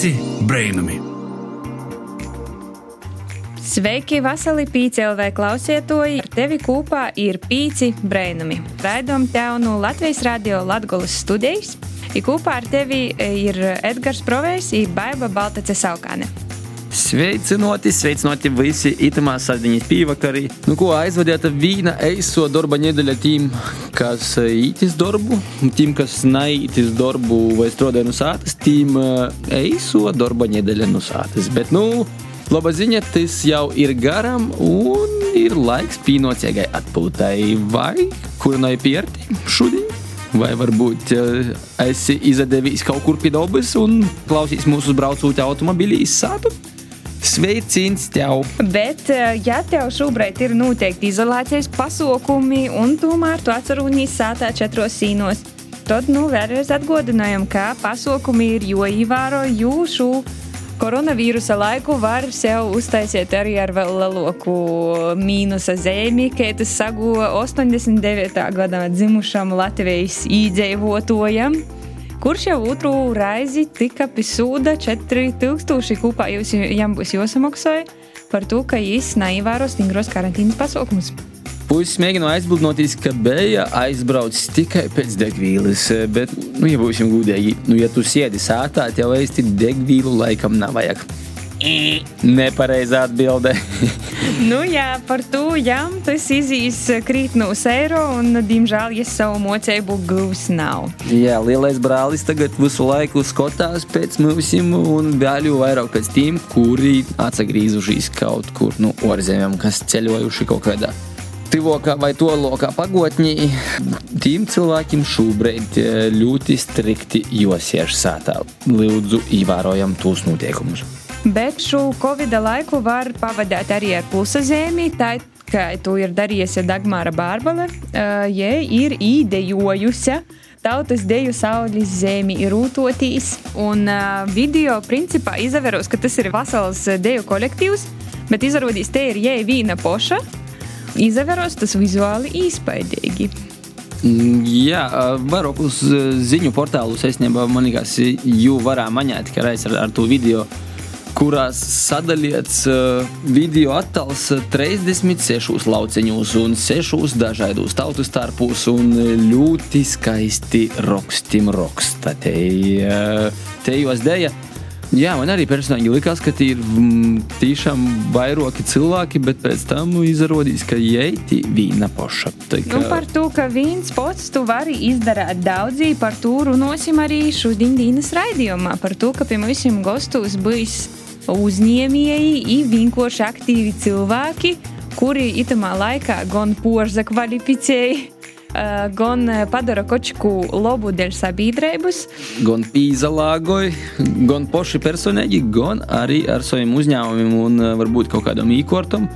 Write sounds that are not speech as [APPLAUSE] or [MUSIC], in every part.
Pīci brainami! Sveiki, Vasarī Pīcēlvē klausietoji! Ar tevi kopā ir Pīci brainami. Raidom no Latvijas radio Latgolas studijas. I kopā ar tevi ir Edgars Provējs un Baiba Baltace Saukāne. Sveicināti, sveicināti visi itamā sardiņas pīvakarī. Nu, ko aizvadiet vīna eiso darba nedēļa tiem, kas ītis darbu, tiem, kas naītis darbu vai strādāja no sātas, tiem eiso darba nedēļa no sātas. Bet, nu, laba ziņa, tas jau ir garam un ir laiks pīnociegai atpūtai vai kurnai pierti šodien. Vai varbūt uh, esi izdevies kaut kur pie dabas un klausīs mūsu braucot automobilī izsātu? Sveiciens tev! Bet, ja tev šobrīd ir noteikti izolācijas pasākumi, un tomēr tu atceries sātā četros sīnos, tad nu vēlreiz atgādinājam, ka pasākumi ir jāievēro jūsu. Koronavīrusa laiku var sev uztaisīt arī ar vēl lielāku mīnusa zīmi, kā tas sagūda 89. gadā dzimušam Latvijas īdzīvotājam kurš jau otru reizi tika pisūda 4000 kopā jūs, jām būs jāsamaksāja par to, ka viņš neievēro stingros karantīnas pasaukumus. Puisis mēģināja aizbildnoties, ka bija aizbraucis tikai pēc degvīlas, bet, nu, ja būsim gudīgi, nu, ja tu sēdi sātā, tev īsti degvīlu laikam nav vajag. Nepareizā atbildē. [LAUGHS] nu, jā, par to jām tas izīs krīt no eiro, un, diemžēl, ja savu mocēju gūs nav. Jā, lielais brālis tagad visu laiku skatās pēc mums, un bēļu vairāk pēc tiem, kuri atsagrīzušies kaut kur no nu, ārzemēm, kas ceļojuši kaut kādā tuvākā vai tolokā pagotnī, tiem cilvēkiem šobrīd ļoti strikti josies sātā. Lūdzu, ievērojam tos noteikumus. Bet šo Covid laiku var pavadīt arī ar plusa zīmi. Tā kā to ir darījusi Dagmāra Bārbale, uh, ja ir īdejojusi. Tautas deju saules zemi ir rūtotīs, un uh, video principā izvēros, ka tas ir vesels deju kolektīvs, bet izrādīs, te ir jēga vīna poša. Izvēros tas vizuāli īspaidīgi. Mm, jā, vairākus ziņu portālus es nebā man liekas, jū varā maņēt, ka reiz ar, ar to video kurās sadalīts uh, video attēls 36 lauciņos un 6 dažādos tautu starpos un ļoti skaisti rokstim roksta. Te, te jūs dēļ. Jā, man arī personīgi likās, ka tie ir mm, tiešām vairāki cilvēki, bet pēc tam izrādījās, ka jēti vīna poša. Kā... Nu, par to, ka viens pats tu vari izdarīt daudzi, par to runāsim arī šodien Dīnas raidījumā. Par to, ka pie mums gastos bijis uzņēmēji un vienkārši aktīvi cilvēki, kuri itamā laikā gan porza kvalificēja. [LAUGHS] Uh, gan padara kočiku labu dēļ sabiedrības, gan pīzalāgoja, gan paši personīgi, gan arī ar saviem uzņēmumiem un varbūt kaut kādam īkortam,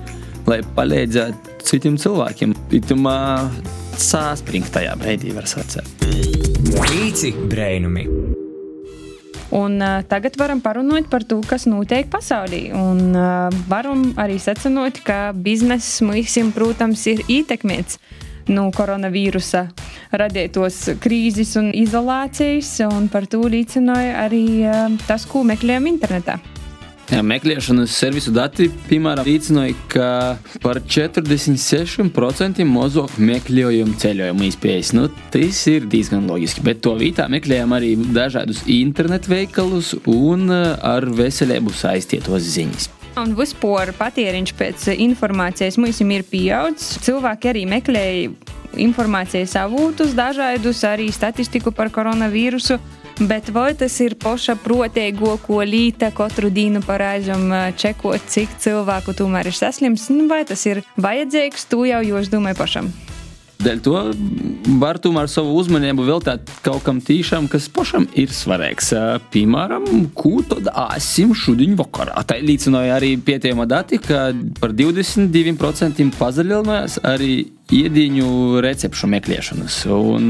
lai palīdzētu citiem cilvēkiem. Itamā sāspringtajā brīdī var sacīt. Pīci brēnumi! Un, uh, tagad varam parunāt par to, kas notiek pasaulī. Un, uh, varam arī secināt, ka bizness mums, protams, ir ietekmēts no koronavīrusa radītos krīzes un izolācijas, un par to liecināja arī uh, tas, ko meklējam internetā. Jā, meklēšanas servisu dati, piemēram, liecināja, ka par 46% mazāk meklējam ceļojumu iespējas. Nu, tas ir diezgan loģiski, bet to vietā meklējam arī dažādus internetu veikalus un eh, ar veselību saistītos ziņas. Un vispār patēriņš pēc informācijas mums ir pieaudzis. Cilvēki arī meklēja informācijas avotus, dažādus arī statistiku par koronavīrusu. Bet vai tas ir poša proteigo, ko līta katru dienu parāžam čekot, cik cilvēku tomēr ir saslims, nu, vai tas ir vajadzīgs, tu jau jūs domāju pašam. Dēļ to var tomēr savu uzmanību veltīt kaut kam tīšām, kas pašam ir svarīgs. Piemēram, ko tad āsim šodien vakarā. Tā līdzināja arī pētījuma dati, ka par 22% pazaļinājās arī iediņu recepšu meklēšanas. Un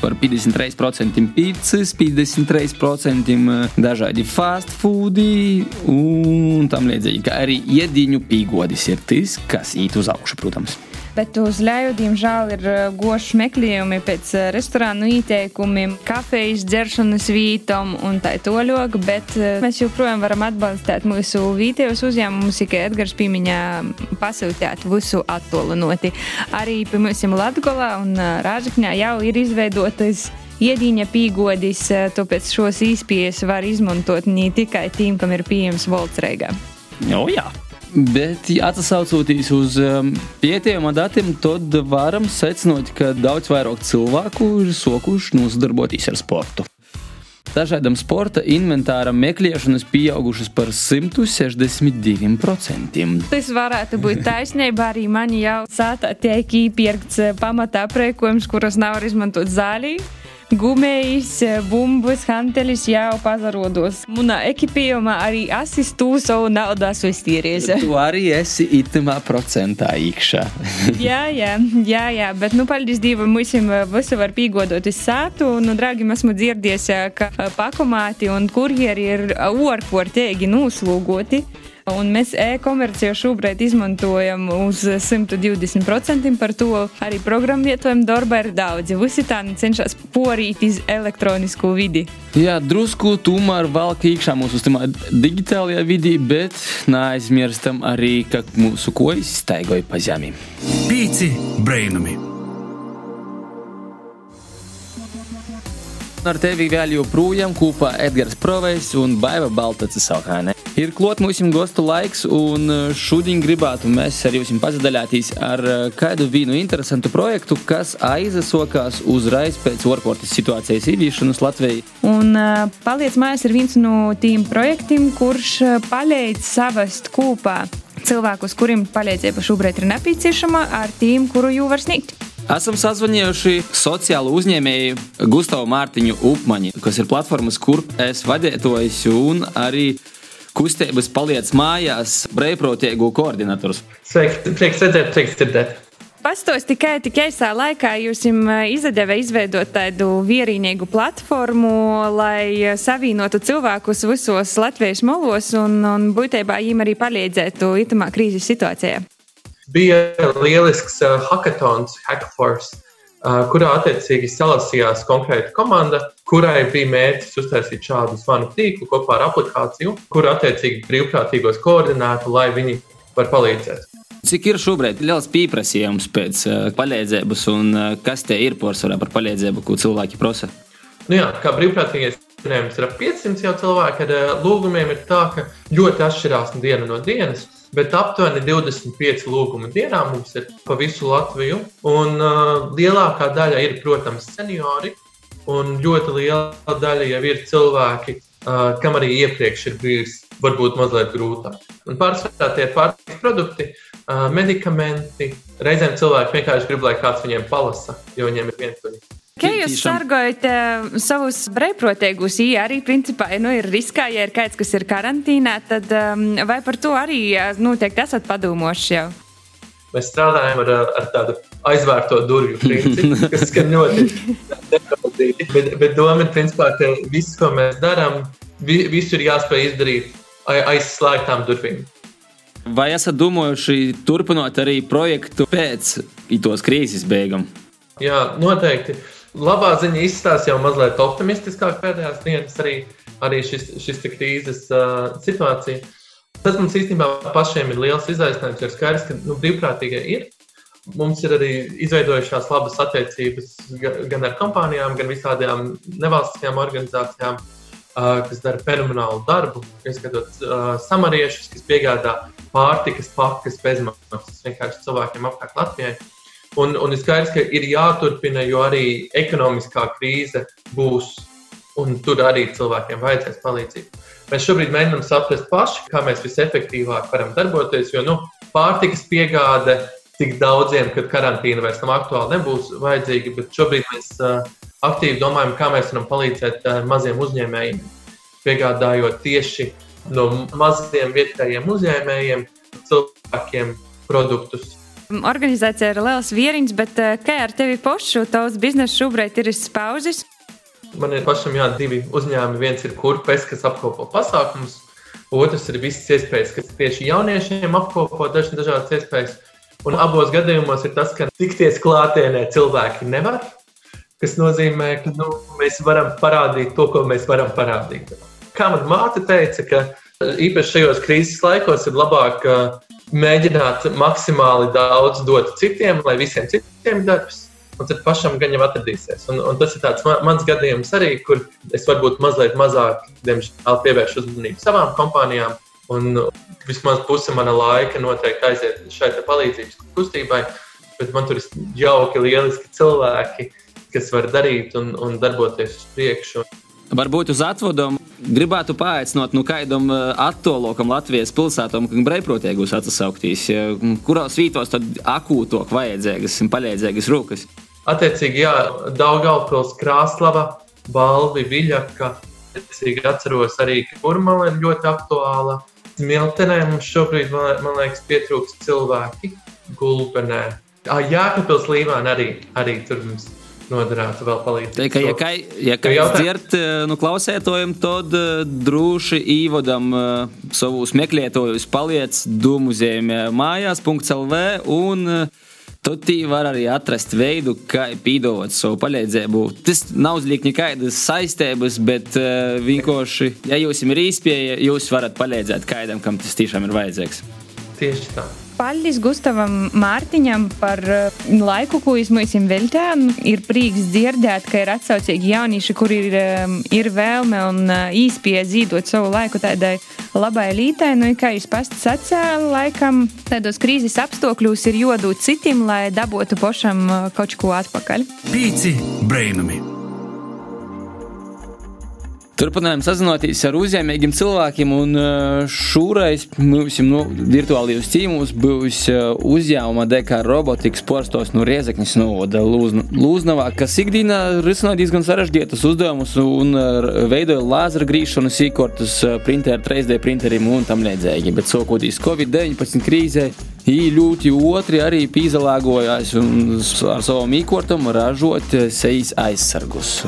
par 53% pīcis, 53% dažādi fast foodi un tam līdzīgi. Kā arī iediņu pīgodis ir tas, kas īt uz augšu, protams. Bet uz leju, diemžēl, ir uh, goši meklējumi pēc uh, restorānu ieteikumiem, kafijas dzeršanas vītam un tā toļok, bet uh, mēs joprojām varam atbalstīt mūsu vietējos uzņēmumus, kā Edgars pīmiņā pasūtīt visu attolinoti. Arī pie mums Latgolā un Rāžakņā jau ir izveidotas iedīņa pīgodis, tāpēc šos īspējas var izmantot ne tikai tiem, kam ir pieejams valsts reigā. O, jā. Bet, ja atsaucoties uz um, pētījuma datiem, tad varam secināt, ka daudz vairāk cilvēku ir sokuši nodarboties ar sportu. Dažādam sporta inventāram meklēšanas pieaugušas par 162%. Tas varētu būt [LAUGHS] taisnība. Arī man jau sāta tiek iepirkts pamatā aprēkojums, kuras nav izmantot zālī. Gumējs, bumbas, hantelis jau pazarodos. Manā ekipējumā arī asistu savu naudu svestīries. Tu arī esi itamā procentā iekšā. [LAUGHS] jā, jā, jā, jā, bet, nu, paldies Dievam, mums visi var pīgodot uz sātu. Nu, draugi, esmu dzirdējis, ka pakomāti un kurjeri ir orportēgi noslūgoti. Un mēs e-komerciju šobrīd izmantojam uz 120%. Par to arī programmietojuma darba ir daudz. Visi tā cenšas porīt iz elektronisku vidi. Jā, drusku tomēr valk iekšā mūsu digitālajā vidī, bet neaizmirstam arī, ka mūsu kojas staigoja pa zemi. Pīci brainami! Ar tevi vēl joprojām kopā Edgars Provejs un Baiva Baltacis Salhāne. Ir klot mūsu gostu laiks, un uh, šodien gribētu mēs ar jums pasadalīties ar uh, kādu vienu interesantu projektu, kas aizsākās uzreiz pēc orportas situācijas ieviešanas Latvijā. Un uh, paliec mājās ir viens no tiem projektiem, kurš palīdz savast kopā cilvēkus, kuriem palīdzība šobrīd ir nepieciešama, ar tiem, kuru jau var sniegt. Esam sazvanījuši sociālo uzņēmēju Gustavu Mārtiņu Upmaņu, kas ir platformas, kur es vadītājs un arī kustības paliec mājās brīvprātīgu koordinators. Sveiki, prieks redzēt, prieks dzirdēt. Pastos tikai tik īsā laikā jūs izdevā izveidot tādu vienīgu platformu, lai savienotu cilvēkus visos Latvijas molos un, un būtībā viņiem arī palīdzētu itamā krīzes situācijā bija lielisks uh, hackathons, Hackforce, uh, kurā attiecīgi salasījās konkrēta komanda, kurai bija mērķis uztaisīt šādu zvanu tīklu kopā ar aplikāciju, kur attiecīgi brīvprātīgos koordinētu, lai viņi var palīdzēt. Cik ir šobrīd liels pieprasījums pēc uh, palīdzības, un uh, kas te ir porcelāna par palīdzību, ko cilvēki prasa? Nu jā, kā brīvprātīgais minējums ir ap 500 jau cilvēki, ar uh, lūgumiem ir tā, ka ļoti atšķirās diena no dienas bet aptuveni 25 lūgumu dienā mums ir pa visu Latviju. Un uh, lielākā daļa ir, protams, seniori, un ļoti liela daļa jau ir cilvēki, uh, kam arī iepriekš ir bijis varbūt mazliet grūtāk. Un pārsvarā tie pārtikas produkti, uh, medikamenti. Reizēm cilvēki vienkārši grib, lai kāds viņiem palasa, jo viņiem ir vientuļi. Kā jūs sargājat uh, savus brīvprātīgus? Ja arī principā nu, ir riskā, ja ir kāds, kas ir karantīnā, tad um, vai par to arī noteikti esat padomājuši jau? Mēs strādājam ar, ar tādu aizvērto durvju principu, [LAUGHS] kas skan ļoti nepatīkami. Bet, bet doma ir, principā, ka viss, ko mēs darām, vi, visu ir jāspēj izdarīt aiz slēgtām durvīm. Vai esat domājuši turpināt arī projektu pēc tos krīzes beigām? Jā, noteikti. Uh, Labā ziņa izstāsta jau mazliet optimistiskāk pēdējās dienas, arī, arī šis, šis krīzes uh, situācija. Tas mums īstenībā pašiem ir liels izaicinājums, jo skaidrs, ka nu, brīvprātīgie ir. Mums ir arī izveidojušās labas attiecības gan ar kompānijām, gan visādām nevalstiskajām organizācijām, uh, kas dara fenomenālu darbu. Ieskatot uh, samariešus, kas piegādā pārtikas pakas bezmaksas vienkārši cilvēkiem apkārt Latvijai. Un, un ir skaidrs, ka ir jāturpina, jo arī ekonomiskā krīze būs, un tur arī cilvēkiem vajadzēs palīdzību. Mēs šobrīd mēģinām saprast paši, kā mēs visefektīvāk varam darboties, jo nu, pārtikas piegāde tik daudziem, kad karantīna vairs nav aktuāla, nebūs vajadzīga. Bet šobrīd mēs uh, aktīvi domājam, kā mēs varam palīdzēt uh, maziem uzņēmējiem, piegādājot tieši no maziem vietējiem uzņēmējiem, cilvēkiem produktus Organizācija ir liels vieriņš, bet eh, kā ar tevi pašu? Tavs biznesa šobrīd ir izpauzis. Man ir pašam jā, divi uzņēmumi. Viens ir kurpes, kas apkopo pasākumus, otrs ir visas iespējas, kas tieši jauniešiem apkopo dažādas iespējas. Un abos gadījumos ir tas, ka tikties klātienē cilvēki nevar. Tas nozīmē, ka nu, mēs varam parādīt to, ko mēs varam parādīt. Kā manā māte teica, ka īpaši šajos krīzes laikos ir labāk mēģināt maksimāli daudz dot citiem, lai visiem citiem darbs un tad pašam gan jau atradīsies. Un, un tas ir tāds man, mans gadījums arī, kur es varbūt mazliet mazāk, diemžēl, pievēršu uzmanību savām kompānijām. Un vismaz puse mana laika noteikti aiziet šai palīdzības kustībai, bet man tur ir jauki, lieliski cilvēki, kas var darīt un, un darboties uz priekšu. Varbūt uz atvadumu gribētu paaicināt nu, kādam eh, attolokam Latvijas pilsētam, ka brīvprātīgos atsauktīs, kurās vītos tad akūtok vajadzīgas un palīdzīgas rokas. Attiecīgi, jā, Daugaupils, Krāslava, Balvi, Viļaka. Attiecīgi atceros arī, ka Urmala ir ļoti aktuāla. Smiltenē mums šobrīd, man, man liekas, pietrūkst cilvēki. Gulbenē. Ah, Jākapils Līvāna arī, arī tur mums noderētu vēl palīdzēt. Tā kā, ja, kā, ja kā dzird, nu, klausētojiem, tad droši īvadam savus meklētojus paliec Dūmuzējumā mājās.lv un Tad tī var arī atrast veidu, kā pīdot savu palīdzību. Tas nav uzliek nekādas saistības, bet uh, vienkārši, ja jums ir īspēja, jūs varat palīdzēt kādam, kam tas tiešām ir vajadzīgs. Tieši tā. Paldies Gustavam Mārtiņam par uh, laiku, ko jūs mums veltījāt. Ir prieks dzirdēt, ka ir atsaucīgi jaunieši, kuri ir, ir vēlme un uh, īspēja zīdot savu laiku tādai labai lītai. Nu, kā jūs pats sacījāt, laikam tādos krīzes apstākļos ir jodūt citiem, lai dabūtu pašam uh, kaut ko atpakaļ. Pīci brainami! Turpinājām sazināties ar uzņēmējiem cilvēkiem, un uh, šoreiz mums no virtuālajos cīmos būs uh, uzņēmuma DK robotikas porstos no Riezekņas novada Lūznavā, kas ikdienā risināja diezgan sarežģītus uzdevumus un uh, veidoja lāzera grīšanu sīkortus printeru, 3D printeriem un tam līdzīgi. Bet sokoties Covid-19 krīzē, Ļoti otri arī pīzalāgojās un ar savam īkortam ražot sejas aizsargus.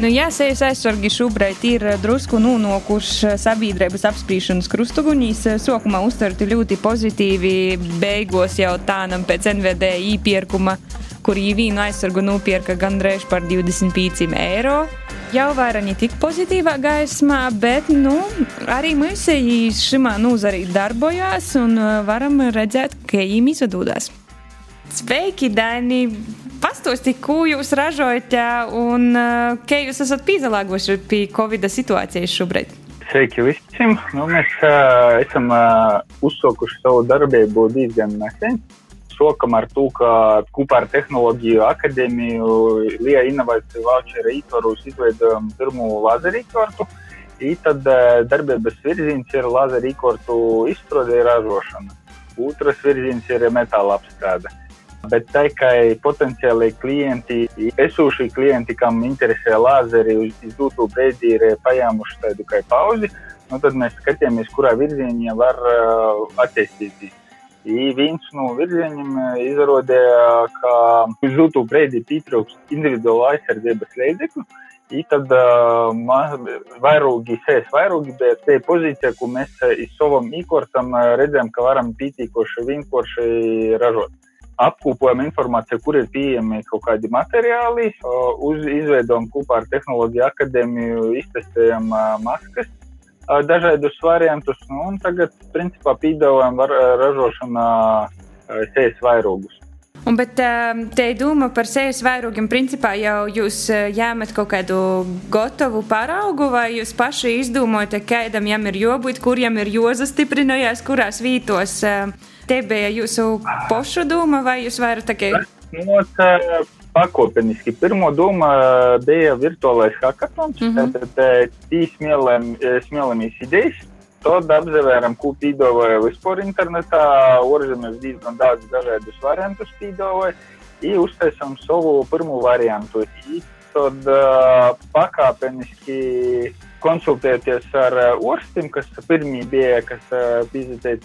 Nu, jā, sejas aizsargi šobrīd ir drusku nonākuši sabiedrības apspriešanas krustugunīs. Sākumā uztverti ļoti pozitīvi, beigās jau tādam pēc NVD īpirkuma, kur īvīnu aizsargu nopirka gandrīz par 25 eiro jau vairāk ne tik pozitīvā gaismā, bet nu, arī mēs šimā nozarī darbojās un uh, varam redzēt, ka viņiem izdodas. Sveiki, Daini! Pastāstiet, ko jūs ražojat un uh, kā jūs esat pielāgojuši pie Covid situācijas šobrīd? Sveiki visiem! Nu, mēs uh, esam uh, uzsākuši savu darbību diezgan nesen. Uh, sokam ar to, ka kopā ar Tehnoloģiju akadēmiju Lieja inovāciju voucheru ītvarus izveidojam pirmo lazerīkortu. I tad e, darbības virziens ir lazerīkortu izstrāde ražošana. Otrs virziens ir metāla apstrāde. Bet tā kā potenciāli klienti, esošie klienti, kam interesē lāzeri, uz doto brīdi ir paņēmuši tādu kā pauzi, nu tad mēs skatāmies, kurā virzienā var uh, attīstīties. I viens no virzieniem izrādīja, ka uz jūtu brīdi pietrūkst individuāla aizsardzības līdzekļu. I tad uh, vairāki sēž vairāki, bet te pozīcija, ko mēs iz savam īkortam redzam, ka varam pietiekoši vienkārši ražot. Apkopojam informāciju, kur ir pieejami kaut kādi materiāli, uz izveidojam kopā ar Tehnoloģiju akadēmiju, iztestējam maskas, dažādus variantus. Nu, tagad, principā, piedāvājam ražošanā sēnes vairogus. Un, bet te ir doma par sejas vairogiem. Principā jau jūs ņemat kaut kādu gatavu paraugu, vai jūs paši izdomājat, kādam jam ir jābūt, kuriem ir jāzastiprinājās, kurās vītos. Te bija jūsu pošu doma, vai jūs varat tā kā? Tā, pakāpeniski. Pirmā doma eh, bija virtuālais hackathons, mm -hmm. tad trīs smēlamies idejas. Tad apzvērām, ko pīdāvāja vispār internetā. Ārzemēs diezgan daudz dažādus variantus pīdāvāja. I uztaisām savu pirmo variantu. I tad uh, pakāpeniski konsultēties ar orstim, kas pirmie bija, kas uh,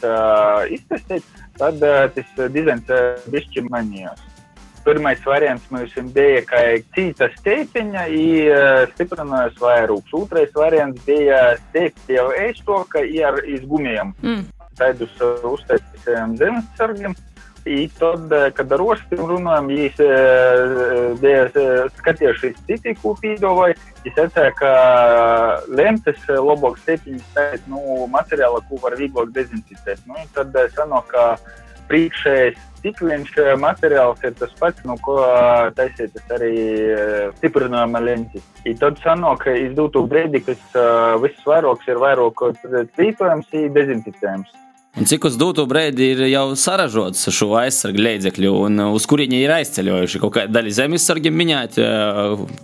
uh, iztestēt, tad uh, tas dizains uh, bišķi mainījās. Pirmais variants mums bija, ka cita stiepiņa ir stiprinājusi vairākus. Otrais variants bija stiept jau ēstoka ar izgumiem. Mm. Tādus e, uztaisījām zemesargiem. I tad, kad ar ostiem runājam, viņš bija skatījušies citi, ko pīdovai. Es redzēju, ka lentes labāk stepiņas tēt, nu, materiāla, ko var vieglāk dezinficēt. Nu, tad sanāk, ka priekšējais stikliņš materiāls ir tas pats, no ko taisītas arī stiprinājuma lentes. I tad sanāk, ka izdūtu brīdi, kas viss vairāks ir vairāk lietojams, ir dezinficējams. Un cik uz doto brīdi ir jau saražots šo aizsargu līdzekļu, un uz kuriem ir aizceļojuši kaut kāda daļa zemesargi minēti,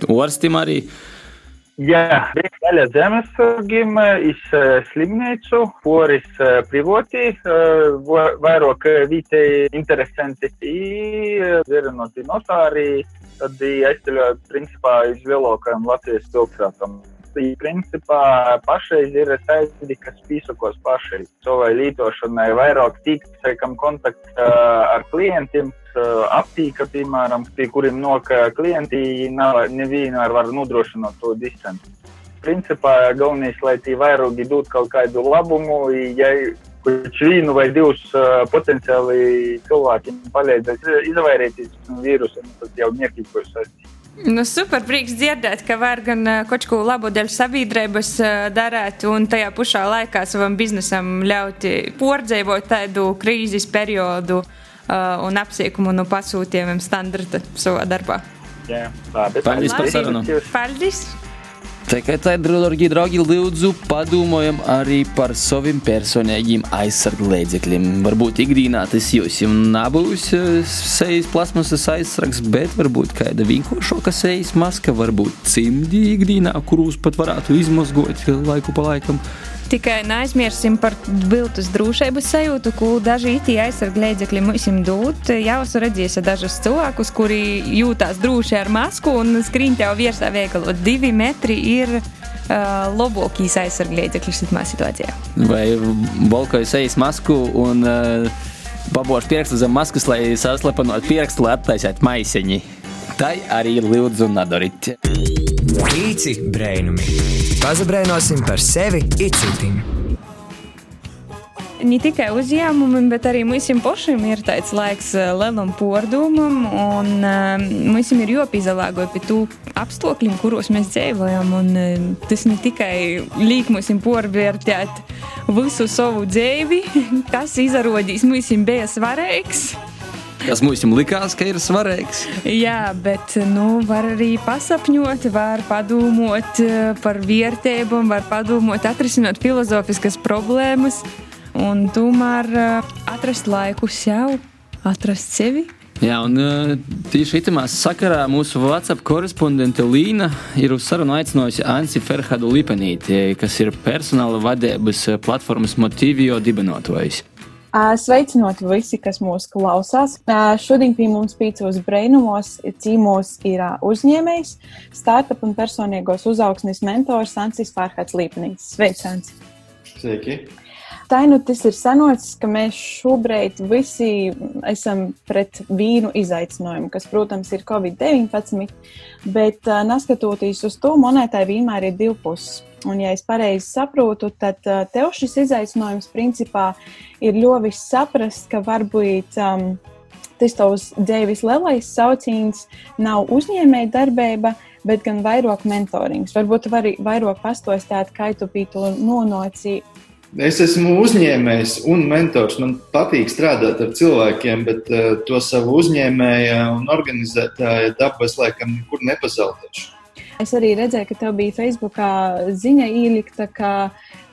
orstim arī? Jā, daļa zemesargiem iz slimnīcu, poris privoti, vairāk vietēji interesanti, zerinoti notāri, tad aizceļoja principā iz lielākajām Latvijas pilsētām principā pašreiz ir saistīti, kas pīsakos pašai savai lītošanai, vairāk tīkls, kam kontakts uh, ar klientiem, uh, aptīka, piemēram, pie kuriem nok klienti nav, nevienmēr var nodrošināt to distanci. Principā galvenais, lai tie vairogi dod kaut kādu labumu, ja kurš vienu vai divus uh, potenciāli cilvēkiem palīdzēs izvairīties no vīrusa, tas jau niekīkojas saistīt. Nu, super prieks dzirdēt, ka var gan kaut ko labu dēļ sabiedrības darīt, un tajā pašā laikā savam biznesam ļaut pordzēvot tādu krīzes periodu uh, un apsīkumu no pasūtījumiem standarta savā darbā. Jā, labi. Paldies par sarunu. Paldies! Tikai tā, draugi, draugi, lūdzu, padomājam arī par saviem personīgiem aizsargu līdzekļiem. Varbūt ikdienā tas jums nebūs sejas plasmasas aizsargs, bet varbūt kāda vienkāršāka sejas maska, varbūt cimdi ikdienā, kurus pat varētu izmazgot laiku pa laikam. Tikai neaizmirsīsim par viltus drošības sajūtu, ko daži itī aizsarga līdzekļi mums dod. Jau esmu redzējis dažus cilvēkus, kuri jūtās droši ar masku un skrien tev virsā veikalu. Divi metri ir uh, labākais aizsarga līdzeklis šajā situācijā. Vai balkoju sejas masku un uh, babošu pirkstu zem maskas, lai saslepenot pirkstu, lai attaisētu maisiņi. Tai arī lūdzu nadariet. Īci brēnumi. Pazabrēnosim par sevi icitim. Ne tikai uzņēmumam, bet arī mums pašiem ir tāds laiks lielam pārdomam, un uh, mums ir jāpīzalāgo pie tū apstākļiem, kuros mēs dzīvojam. Un, uh, tas ne tikai liek mums pārvērtēt visu savu dzīvi, [LAUGHS] kas izrādīs mums bija svarīgs kas mums likās, ka ir svarīgs. Jā, bet nu, var arī pasapņot, var padomāt eh, par vērtībām, var padomāt, atrisināt filozofiskas problēmas un tomēr eh, atrast laiku sev, atrast sevi. Jā, un eh, tieši šajā sakarā mūsu WhatsApp korespondente Līna ir uz sarunu aicinājusi Ansi Ferhadu Lipenīti, kas ir personāla vadības platformas Motivio dibinotājs. Sveicinot visi, kas mūs klausās. Šodien pie mums pīcos brēnumos cīmos ir uzņēmējs, startup un personīgos uzaugsmes mentors Ansis Pārhats Līpenīts. Sveicināts! Sveiki! Tā nu tas ir sanocis, ka mēs šobrīd visi esam pret vīnu izaicinājumu, kas, protams, ir Covid-19, bet neskatoties uz to, monētai vienmēr ir divi puses. Un, ja es pareizi saprotu, tad uh, tev šis izaicinājums principā ir ļoti saprast, ka varbūt um, tas tavs dzīves lielais sauciens nav uzņēmēja darbība, bet gan vairāk mentorings. Varbūt tu vari vairāk pastostāt, kā tu biji to nonāci. Es esmu uzņēmējs un mentors. Man patīk strādāt ar cilvēkiem, bet uh, to savu uzņēmēju un organizētāju dabu es laikam nekur nepazaudēšu. Es arī redzēju, ka tev bija Facebookā ziņa ielikta, ka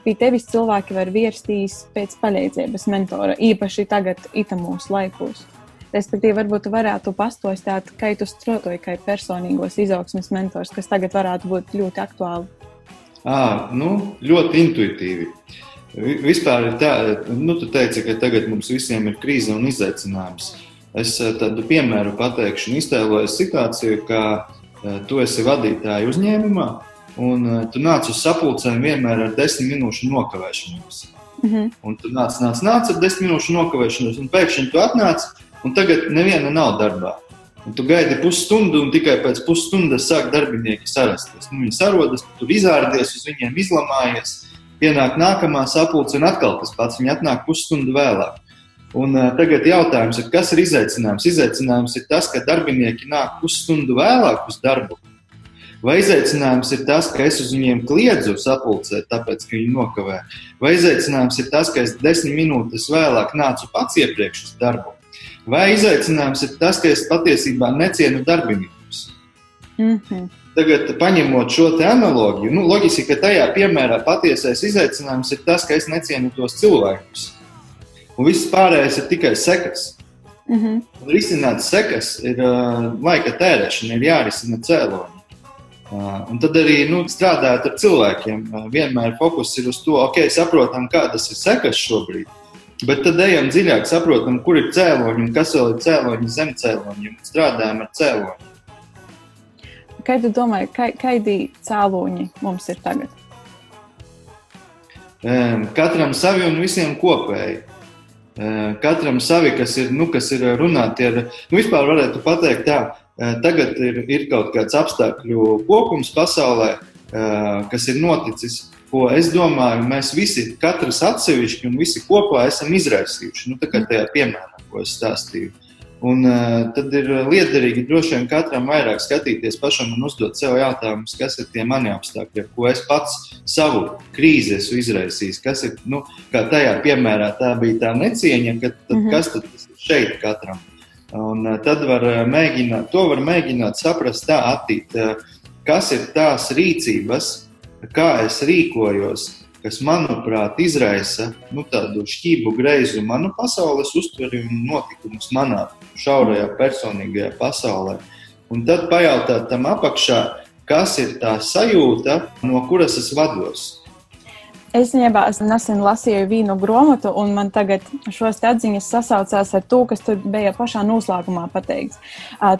pie tevis cilvēki var vērsties pēc palīdzības mentora, īpaši tagad, itamos laikos. Respektīvi, varbūt tu varētu pastostāt, kā tu strādāji kā personīgos izaugsmes mentors, kas tagad varētu būt ļoti aktuāli. À, nu, ļoti intuitīvi. Vispār tā, nu, tu teici, ka tagad mums visiem ir krīze un izaicinājums. Es tādu piemēru pateikšu, iztēlojos situāciju, ka Eh, tu esi vadītāja uzņēmumā, un eh, tu nāc uz sapulcēm vienmēr ar desmit minūšu nokavēšanos. Mm -hmm. Un tu nāc, nāc, nāc ar desmit minūšu nokavēšanos, un pēkšņi tu atnāc, un tagad neviena nav darbā. Un tu gaidi pusstundu, un tikai pēc pusstundas sāk darbinieki sarasties. Nu, viņi sarodas, tu tur izārdies, uz viņiem izlamājies. Pienāk nākamā sapulce, un atkal tas pats. Viņi atnāk pusstundu vēlāk. Un, uh, tagad jautājums ir, kas ir izaicinājums? Izaicinājums ir tas, ka darbinieki nāk pusstundu vēlāk uz darbu. Vai izaicinājums ir tas, ka es uz viņiem kliedzu sapulcē, tāpēc, ka viņi nokavē? Vai izaicinājums ir tas, ka es desmit minūtes vēlāk nācu pats iepriekš uz darbu? Vai izaicinājums ir tas, ka es patiesībā necienu darbiniekus? Mm -hmm. Tagad, paņemot šo analogiju, nu, loģiski, ka tajā piemērā patiesais izaicinājums ir tas, ka es necienu tos cilvēkus. Un viss pārējais ir tikai sekas. Mm -hmm. Un risināt sekas ir uh, laika tērēšana, ir jārisina cēloņi. Uh, un tad arī nu, strādājot ar cilvēkiem, uh, vienmēr fokus ir uz to, ok, saprotam, kādas ir sekas šobrīd. Bet tad ejam dziļāk, saprotam, kur ir cēloņi un kas vēl ir cēloņi zem cēloņiem. Strādājam ar cēloņiem. Kā tu domā, kādi cēloņi mums ir tagad? Katram savi un visiem kopēji. Katram savi, kas ir, nu, kas ir runāti ar, nu, vispār varētu pateikt tā, tagad ir, ir kaut kāds apstākļu kopums pasaulē, kas ir noticis, ko es domāju, mēs visi, katrs atsevišķi un visi kopā esam izraisījuši. Nu, tā kā tajā piemērā, ko es stāstīju. Un, uh, tad ir liederīgi droši vien katram vairāk skatīties pašam un uzdot sev jautājumus, kas ir tie mani apstākļi, ko es pats savu krīzi esmu izraisījis. Kas ir, nu, kā tajā piemērā, tā bija tā necieņa, ka, tad, mm -hmm. kas tad ir šeit katram. Un, uh, tad var mēģināt, to var mēģināt saprast tā attīt, uh, kas ir tās rīcības, kā es rīkojos, kas, manuprāt, izraisa nu, tādu šķību greizu manu pasaules uztveri un notikumus manā šaurajā personīgajā pasaulē. Un tad pajautāt tam apakšā, kas ir tā sajūta, no kuras es vados. Es īstenībā nesen lasīju vienu grāmatu, un man tagad šos atziņas sasaucās ar to, kas tur bija pašā noslēgumā pateikts.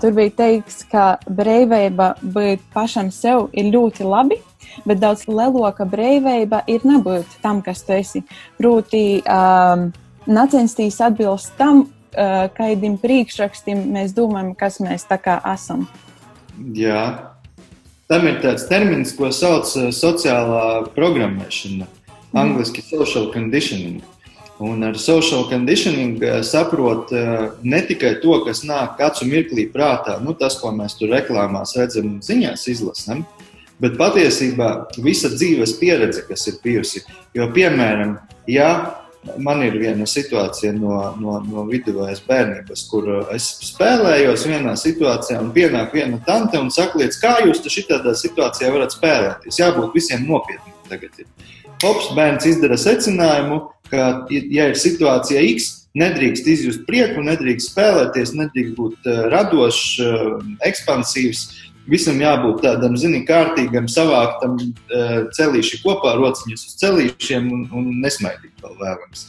Tur bija teikts, ka brīvība būt pašam sev ir ļoti labi, bet daudz lielāka brīvība ir nebūt tam, kas tu esi. Proti, um, nacensties atbilst tam, uh, kādiem priekšrakstiem mēs domājam, kas mēs tā kā esam. Jā. Tam ir tāds termins, ko sauc par sociālā programmēšana, mm. angļuiski social conditioning. Un ar social conditioning saprot ne tikai to, kas nāk katru mirklī prātā, nu, tas, ko mēs tur reklāmās redzam un ziņās izlasām, bet patiesībā visa dzīves pieredze, kas ir bijusi. Jo, piemēram, ja man ir viena situācija no, no, no viduvājas bērnības, kur es spēlējos vienā situācijā, un pienāk viena tante un saka, lietas, kā jūs šādā situācijā varat spēlēties. Jābūt visiem nopietniem. Tagad ir. Hops, bērns izdara secinājumu, ka, ja ir situācija X, nedrīkst izjust prieku, nedrīkst spēlēties, nedrīkst būt uh, radošs, uh, ekspansīvs visam jābūt tādam, zinām, kārtīgam, savāktam, eh, celīši kopā, rociņus uz celīšiem un, un nesmaidīt vēl vēlams.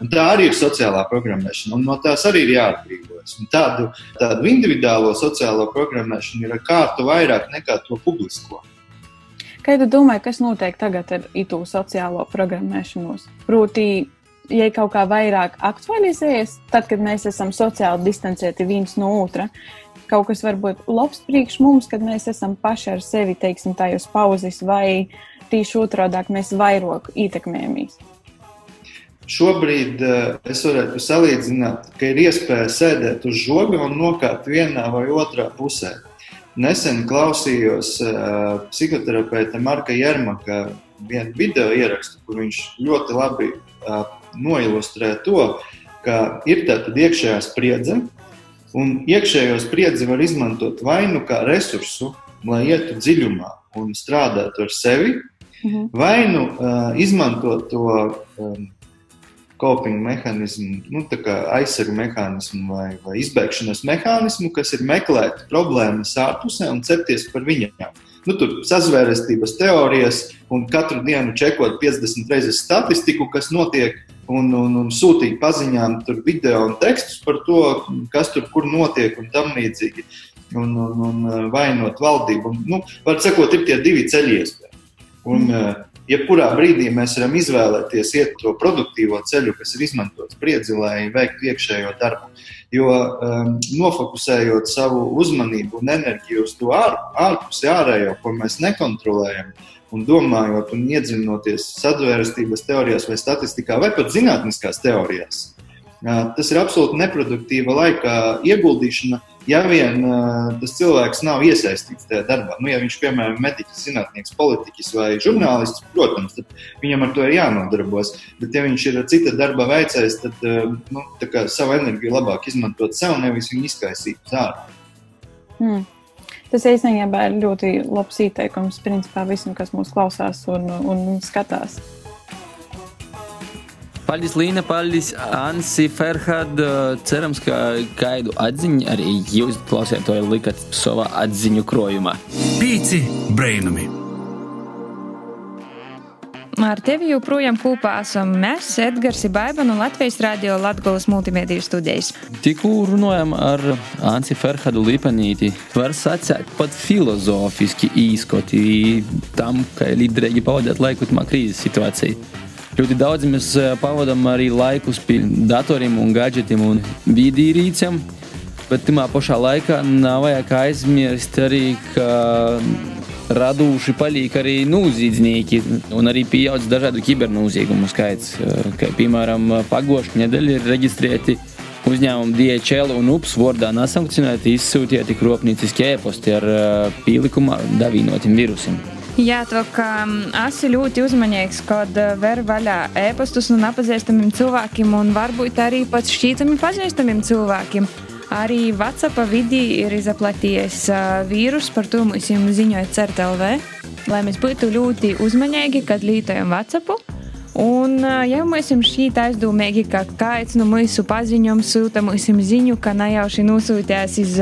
Un tā arī ir sociālā programmēšana, un no tās arī ir jāatbrīvojas. Un tādu, tādu individuālo sociālo programmēšanu ir kārtu vairāk nekā to publisko. Kā jūs domājat, kas notiek tagad ar itu sociālo programmēšanos? Proti, ja kaut kā vairāk aktualizējas, tad, kad mēs esam sociāli distancēti viens no otra, kaut kas varbūt labs priekš mums, kad mēs esam paši ar sevi, teiksim, tajos pauzes, vai tieši otrādi mēs vairāk ietekmējamies? Šobrīd uh, es varētu salīdzināt, ka ir iespēja sēdēt uz žoga un nokāpt vienā vai otrā pusē. Nesen klausījos uh, psihoterapeita Marka Jermaka vienu video ierakstu, kur viņš ļoti labi uh, noilustrē to, ka ir tāda iekšējā spriedze, Un iekšējo spriedzi var izmantot vai nu kā resursu, lai ietu dziļumā un strādātu ar sevi, mhm. vai nu uh, izmantot to um, coping mehānismu, nu, aizsargu mehānismu vai, vai izbēgšanas mehānismu, kas ir meklēt problēmas ārpusē un cepties par viņām. Nu, tur sazvērestības teorijas un katru dienu čekot 50 reizes statistiku, kas notiek un, un, un sūtīt paziņām video un tekstus par to, kas tur kur notiek un tam līdzīgi. Un, un, un uh, vainot valdību. Un, nu, var sakot, ir tie divi ceļi iespēja. Un, mm. Jebkurā brīdī mēs varam izvēlēties iet to produktīvo ceļu, kas ir izmantots spriedzi, lai veiktu iekšējo darbu. Jo um, nofokusējot savu uzmanību un enerģiju uz to ār, ārpusi ārējo, ko mēs nekontrolējam, uh, un domājot un iedziļinoties sadarbības teorijās vai statistikā, vai pat zinātniskās teorijās, Tas ir absolūti neproduktīva laika ieguldīšana, ja vien tas cilvēks nav iesaistīts tajā darbā. Nu, ja viņš, piemēram, ir mediķis, zinātnieks, politiķis vai žurnālists, protams, tad viņam ar to ir jānodarbojas. Bet, ja viņš ir cita darba veicējs, tad nu, savu enerģiju labāk izmantot sev, nevis viņu izkaisīt uz ārā. Hmm. Tas īstenībā ir ļoti labs ieteikums principā visam, kas mūs klausās un, un skatās. Paldies, Līna, paldies, Ansi, Ferhad. Cerams, ka kādu atziņu arī jūs klausētāji likat savā atziņu krojumā. Pīci brainami! Ar tevi joprojām kopā esam mēs, Edgars Baiba no Latvijas Rādio Latvijas multimediju studijas. Tikko runājam ar Ansi Ferhadu Lipanīti, var sacēt pat filozofiski īskoti tam, ka līderīgi pavadāt laiku krīzes situācijā. Ļoti daudz mēs pavadām arī laikus pie datoriem, un gadgetiem un vidīrīciem. Bet tajā pašā laikā nav vajag aizmirst arī, ka raduši paliek arī noziedznieki un arī pieaudz dažādu kibernoziegumu skaits. Kā, piemēram, pagājušajā nedēļā ir reģistrēti uzņēmumi DHL un UPS vārdā nesankcionēti izsūtīti kropnieciski e-pasti ar pielikumā davīnotiem virusiem. Jā, to kā esi ļoti uzmanīgs, kad eh, ver vaļā e-pastus no nepazīstamiem cilvēkiem un varbūt arī pat šķītami pazīstamiem cilvēkiem. Arī WhatsApp vidī ir izaplatījies vīrus, par to mums ziņoja CERTLV, lai mēs būtu ļoti uzmanīgi, kad lietojam WhatsApp. Un, ja mēs esam šī aizdomīgi, ka kāds no mūsu paziņām sūta mums ziņu, ka nejauši nosūtījās iz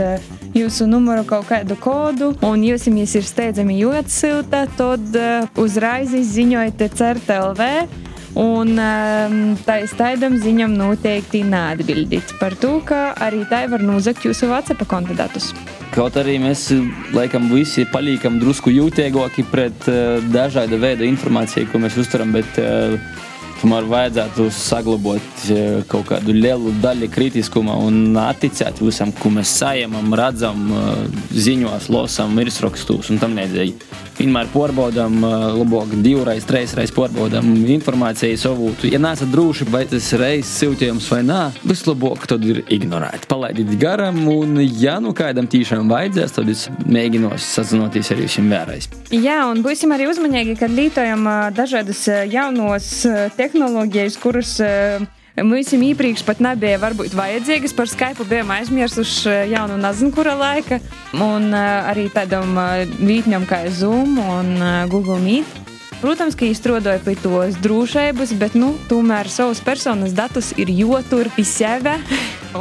jūsu numuru kaut kādu kodu, un jūs jums ir steidzami jāatsūta, tad uzreiz ziņojiet CERTLV. Un um, tā iztaidam ziņam noteikti neatbildīt par to, ka arī tā var nozagt jūsu WhatsApp konta datus. Kaut arī mēs laikam visi paliekam drusku jūtīgāki pret uh, dažāda veida informāciju, ko mēs uztveram, bet uh, tomēr vajadzētu saglabāt uh, kaut kādu lielu daļu kritiskuma un atticēt visam, ko mēs saimam, redzam, uh, ziņos, lasām, virsrakstos un tam līdzīgi. Vienmēr pārbaudām, labāk divreiz, trīsreiz pārbaudām informāciju savu. Ja neesat droši, vai tas ir reizes siltījums vai nē, vislabāk tad ir ignorēt. Palaidiet garām, un ja nu kādam tiešām vajadzēs, tad es mēģināšu sazināties ar jums vēlreiz. Jā, un būsim arī uzmanīgi, kad lietojam dažādas jaunos tehnoloģijas, kuras Mums iepriekš pat nebija varbūt vajadzīgas. Par Skype bijām aizmirsuši jau no nezinu, kura laika. Un uh, arī tādam vītņam kā Zoom un Google Meet. Protams, ka izstrādāju pie tos drošības, bet nu, tomēr savus personas datus ir jotur pie sevi.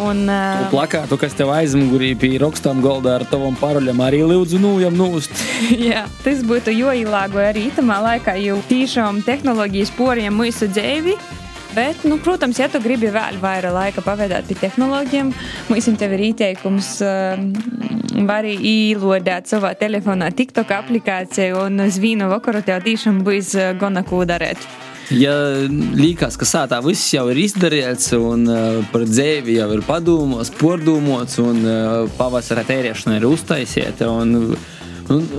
Un, uh, plakātu, kas tev aizmugurī bija rakstām galdā ar tavam paroļam, arī lūdzu nūjam nūst. [LAUGHS] Jā, tas būtu jo ilāgo arī tamā laikā, jo tiešām tehnoloģijas poriem mūsu dzīvi. Bet, nu, protams, ja tu gribi vēl vairāk laika pavadīt pie tehnoloģiem, mums ir ieteikums, uh, var arī īlodēt savā telefonā TikTok aplikāciju un zvīnu vakaru tev tiešām būs gana ko darīt. Ja liekas, ka sātā viss jau ir izdarīts, un uh, par dzīvi jau ir padomāts, pordomāts, un uh, pavasara tērēšana ir uztaisīta. Un,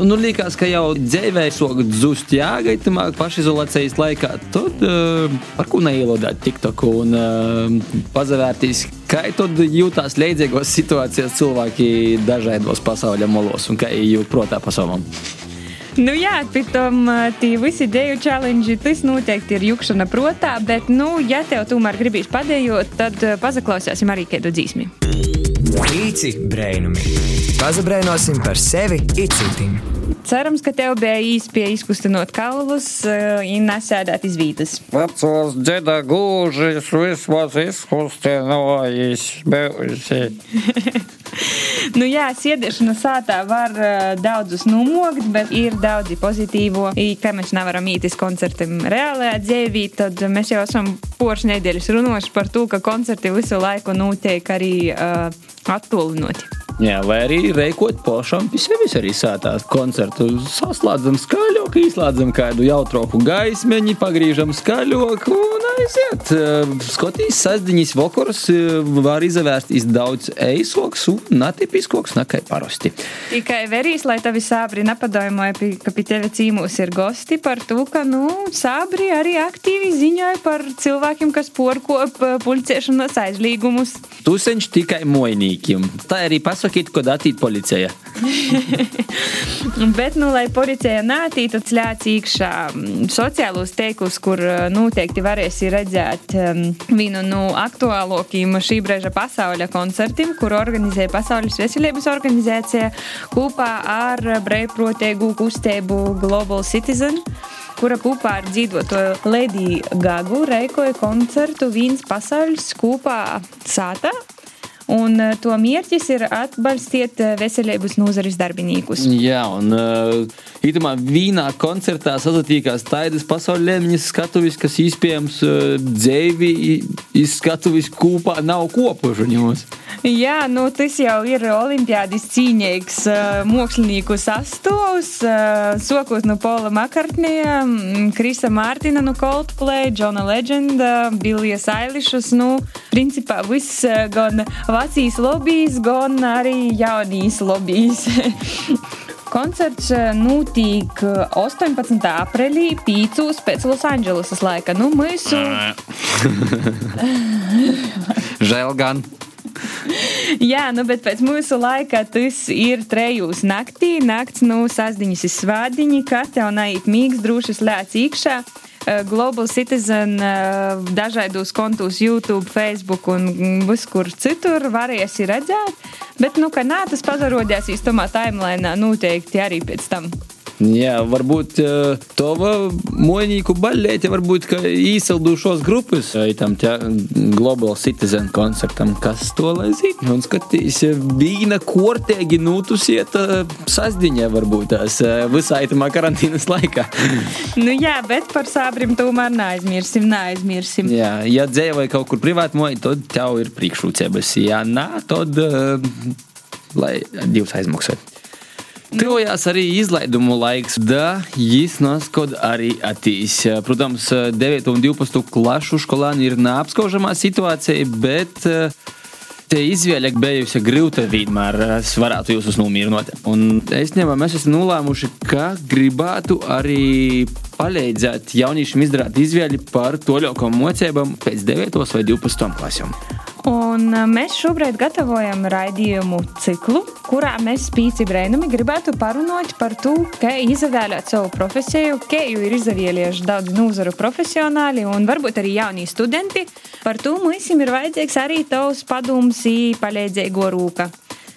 nu, liekas, ka jau dzīvē ir zust jāgaita pašizolācijas laikā. Tad uh, par ko neielodēt TikToku un uh, pazavērtīs, kā tad jūtās līdzīgos situācijās cilvēki dažādos pasaules molos un kā jūt protā pasaulē. Nu jā, pēc tam tie visi dēļu challenge, tas noteikti ir jukšana protā, bet, nu, ja tev tomēr gribīs padējot, tad pazaklausīsim arī kādu dzīsmi. Pīci brēnumi. Pazabrēnosim par sevi itcitim. Cerams, ka tev bija īspēja izkustinot kaulus uh, un nesēdēt iz vītas. Vecos dzeda gūžas vismaz izkustinojis bijusi. [LAUGHS] nu jā, sēdēšana sātā var uh, daudzus nomogt, bet ir daudzi pozitīvo. I, ka mēs nevaram ītis koncertam reālajā dzīvī, tad mēs jau esam porš nedēļas runājuši par to, ka koncerti visu laiku notiek arī uh, attolinoti. Jā, vai arī reikot pašam pie sevis arī sētās koncertu. Saslēdzam skaļoku, izslēdzam kādu jautroku gaismeņu, pagriežam skaļoku un aiziet. Skotīs sasdiņas vakars var izvērst daudz eisoks un netipiskoks nekai parasti. Tikai verīs, lai tavi sābri nepadomoja, ka pie tevi cīmūs ir gosti par to, ka, nu, sābri arī aktīvi ziņoja par cilvēkiem, kas porkop puļciešanas aizlīgumus. Tuseņš tikai mojnīkiem. Tā arī pasakīt, ko datīt policija. [LAUGHS] Bet, nu, lai policija nātītu slēdz iekšā sociālos teiklus, kur noteikti varēs redzēt um, vienu no aktuālākajiem šī brīža pasaules koncertiem, kur organizē Pasaules veselības organizācija kopā ar brīvprātīgu kustību Global Citizen kura kopā ar dzīvoto Lady Gagu reikoja koncertu Vīnas pasaules kopā sātā. Un uh, to mērķis ir atbalstīt uh, veselības nozares darbiniekus. Jā, un uh, itamā vīnā koncertā sazatīkās taidas pasaules līmeņa skatuvis, kas iespējams uh, dzēvi izskatuvis kopā nav kopušaņos. Jā, nu tas jau ir olimpiādas cīņīgs uh, mākslinieku sastāvs. Uh, sokot no Paula Makartnija, Krisa Mārtina no Coldplay, Džona Legenda, Billijas Ailišas. Nu, principā viss gan vecīs lobbyis, gan arī jaunīs lobbyis. [LAUGHS] Koncerts notiek 18. aprīlī, pīcūs pēc Losandželosas laika. Nu, mūsu. [LAUGHS] Žēl gan. Jā, nu, bet pēc mūsu laika tas ir trejūs naktī. Nakts, nu, sasdiņas ir svādiņi, kas tev naiet mīgs, droši slēdz iekšā. Global Citizen dažādos kontos, YouTube, Facebook un viskur citur varēs redzēt. Bet, nu, ka nē, tas pazarodēs īstumā timelinā noteikti arī pēc tam. Jā, varbūt uh, tava monīku baļķēte, varbūt īsaldušos grupas tam Global Citizen koncertam, kas to lai zina. Un skatīs, vīna kortēgi nūtusiet uh, sasdiņā, varbūt tās uh, visai tamā karantīnas laikā. nu jā, bet par sābrim tomēr neaizmirsim, neaizmirsim. Jā, ja dzēvoja kaut kur privāti moji, tad tev ir priekšrūcības. Ja nā, tad uh, lai divas aizmaksāt. Tuvojās arī izlaidumu laiks, da jis naskod arī atīs. Protams, 9 un 12 klašu skolāni ir neapskaužamā situācija, bet te izvēle bijusi grūta vienmēr. Es varētu jūs nomierināt. Un es domāju, mēs esam nolēmuši, ka gribētu arī palīdzēt jauniešiem izdarīt izvēli par toļākām mocībām pēc 9 vai 12 klasēm. Un mēs šobrīd gatavojam raidījumu ciklu, kurā mēs spīci brēnumi gribētu parunāt par to, kā izvēlēt savu profesiju, kā jau ir izvēlējuši daudz nozaru profesionāļi un varbūt arī jaunie studenti. Par to mums ir vajadzīgs arī tavs padoms, palīdzīgo rūka.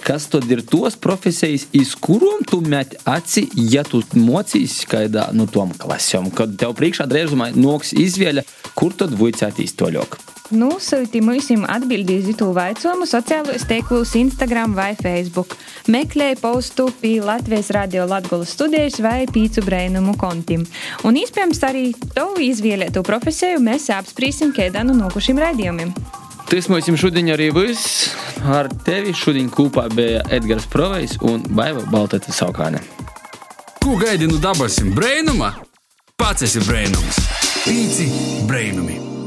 Kas tad ir tos profesijas, iz kurām tu met aci, ja tu mocīsi kādā no nu, tom klasēm, kad tev priekšā drēzumā noks izvēle, kur tad vajadzētu iztoļok? Nosūti mums atbildīs uz to jautājumu sociālajos tīklos, Instagram vai Facebook. Meklēj postu pie Latvijas radio Latvijas studijas vai pīcu brēnumu kontim. Un iespējams arī tavu izvēlēto profesiju mēs apspriesim kādā no nokušiem raidījumiem. Tas mums šodien arī viss. Ar tevi šodien kopā bija Edgars Provejs un Baiva Baltata Saukāne. Ko gaidi no dabasim brēnuma? Pats esi brēnums. Pīci brēnumi!